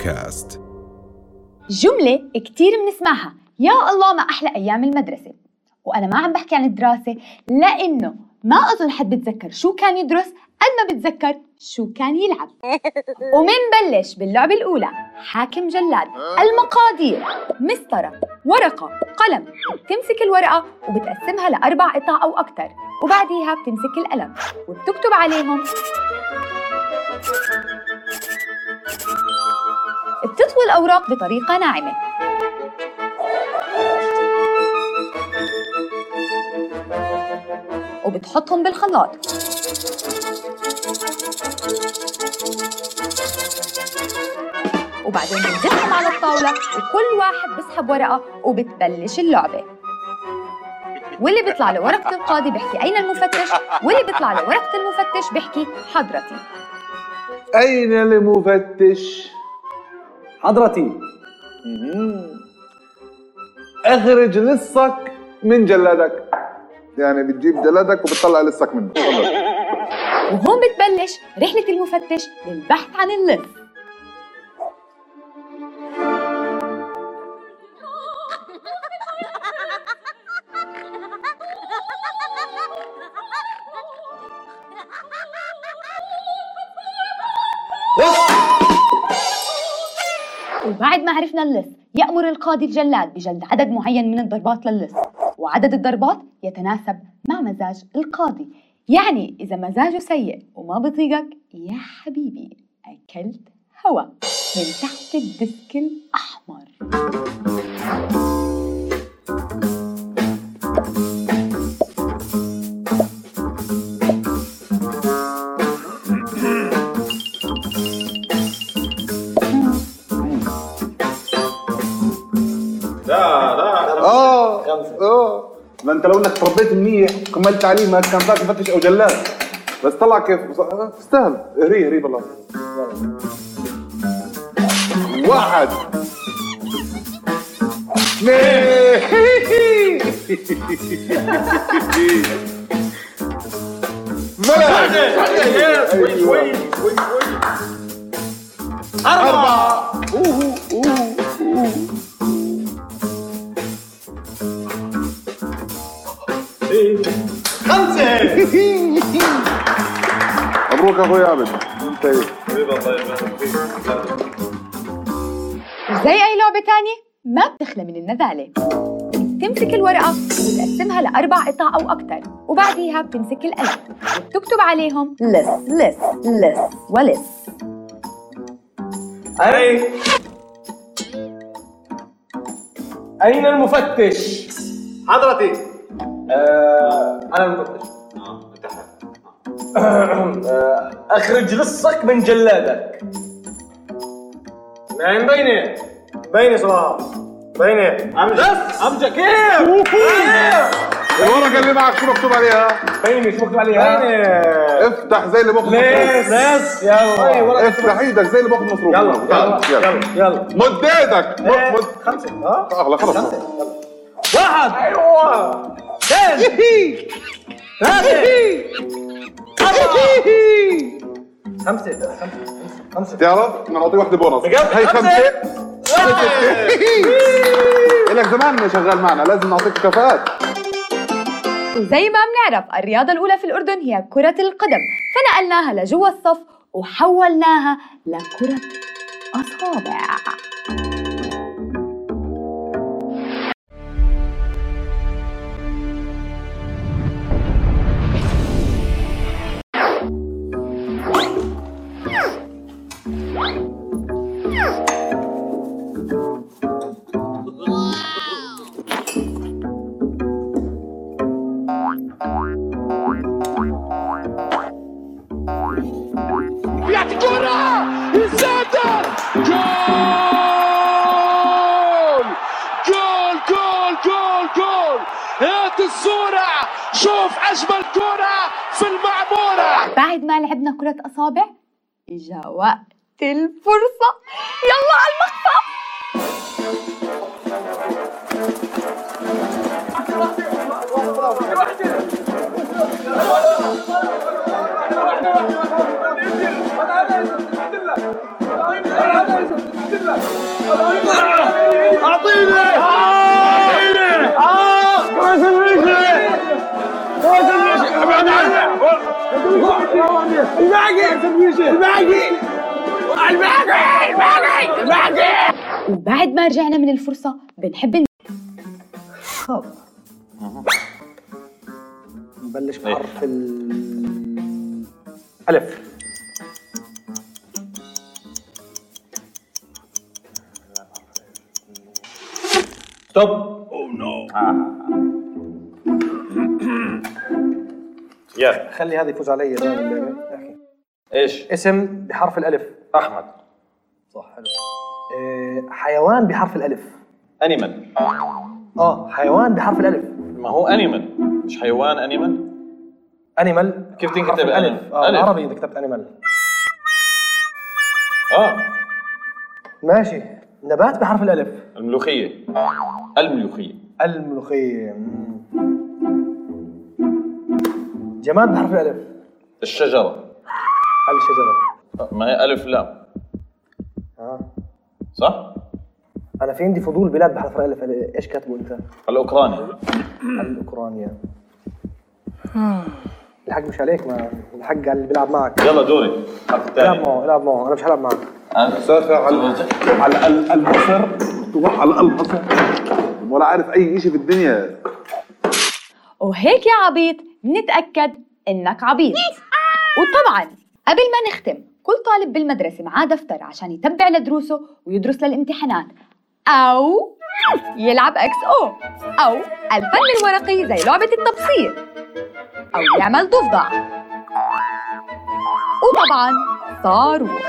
بودكاست. جملة كتير بنسمعها يا الله ما أحلى أيام المدرسة. وأنا ما عم بحكي عن الدراسة لأنه ما أظن حد بتذكر شو كان يدرس قد ما بتذكر شو كان يلعب. ومنبلش باللعبة الأولى حاكم جلاد. المقادير مسطرة ورقة قلم. بتمسك الورقة وبتقسمها لأربع قطع أو أكثر وبعديها بتمسك القلم وبتكتب عليهم. بتطوي الأوراق بطريقة ناعمة. وبتحطهم بالخلاط. وبعدين بنزلهم على الطاولة وكل واحد بسحب ورقة وبتبلش اللعبة. واللي بيطلع له ورقة القاضي بيحكي أين المفتش واللي بيطلع له ورقة المفتش بيحكي حضرتي. أين المفتش؟ حضرتي. اخرج لصك من جلادك. يعني بتجيب جلادك وبتطلع لصك منه. وهون بتبلش رحلة المفتش للبحث عن اللص وبعد ما عرفنا اللص يأمر القاضي الجلاد بجلد عدد معين من الضربات للص وعدد الضربات يتناسب مع مزاج القاضي. يعني إذا مزاجه سيء وما بطيقك يا حبيبي أكلت هوا من تحت الديسك الأحمر. ما انت لو انك تربيت منيح وكملت تعليمك كان صارت مفتش أو جلاد بس طلع كيف؟ آه، تستاهل. هري هري بالله. واحد. اثنين. أيوة. أربعة. أوه أوه أوه. مبروك أخوي عابد انت إيه؟ زي أي لعبة تانية ما بتخلى من النذالة بتمسك الورقة وبتقسمها لأربع قطع أو أكثر وبعديها بتمسك القلم وبتكتب عليهم لص لص لص ولص أي؟ أين المفتش؟ حضرتي. آه أنا المفتش. آه، أخرج لصك من جلادك. نايم بيني. بيني صراحة بيني. أمجد. أمجد كيف؟ الورقة اللي معك شو مكتوب عليها؟ بيني شو مكتوب عليها؟ بيني. افتح زي اللي باخذ ليس مصروف ليس يلا. افتح إيدك زي اللي باخذ مصروف. يلا يلا. يلا يلا. يلا مد إيدك. مد مد. خمسة. ها؟ اغلى خلص واحد! أيوه. اثنين ثلاثة. خمسة خمسة خمسة تعرف نعطيه واحدة بونص. بجد؟ هي خمسة؟ خمسة. لك زمان شغال معنا لازم نعطيك كفاءات. وزي ما بنعرف الرياضة الأولى في الأردن هي كرة القدم. فنقلناها لجوا الصف وحولناها لكرة أصابع. شوف أجمل كرة في المعمورة. بعد ما لعبنا كرة أصابع إجا وقت الفرصة. يلا على المقصف. وبعد ما رجعنا من الفرصة بنحب خط نبلش بحرف ال ألف. ستوب يلا. خلي هذا يفوز علي. احكي إيش؟ اسم بحرف الألف. أحمد. صح حلو. إيه حيوان بحرف الألف. أنيمال. آه حيوان بحرف الألف. ما هو أنيمال. مش حيوان أنيمال؟ أنيمال كيف تنكتب الألف؟ ألف؟ آه ألف. العربي إذا كتبت أنيمال. آه. ماشي. نبات بحرف الألف. الملوخية. الملوخية. الملوخية. مم. جماد بحرف الألف. الشجرة. الشجرة؟ ما هي ألف لام. آه. صح؟ أنا في عندي فضول بلاد بحرف الألف. إيش كاتبه أنت؟ الأوكراني. الأوكرانيا الحق مش عليك ما الحق على اللي بيلعب معك. يلا دوري. الحرف العب الثاني معه العب معه. أنا مش هلعب معك سافر على على ال- المصر تروح على المصر ولا عارف أي شيء في الدنيا. وهيك يا عبيط. نتأكد إنك عبيط. وطبعا قبل ما نختم كل طالب بالمدرسة معاه دفتر عشان يتبع لدروسه ويدرس للامتحانات. أو يلعب إكس أو أو الفن الورقي زي لعبة التبصير أو يعمل ضفدع. وطبعا صاروخ.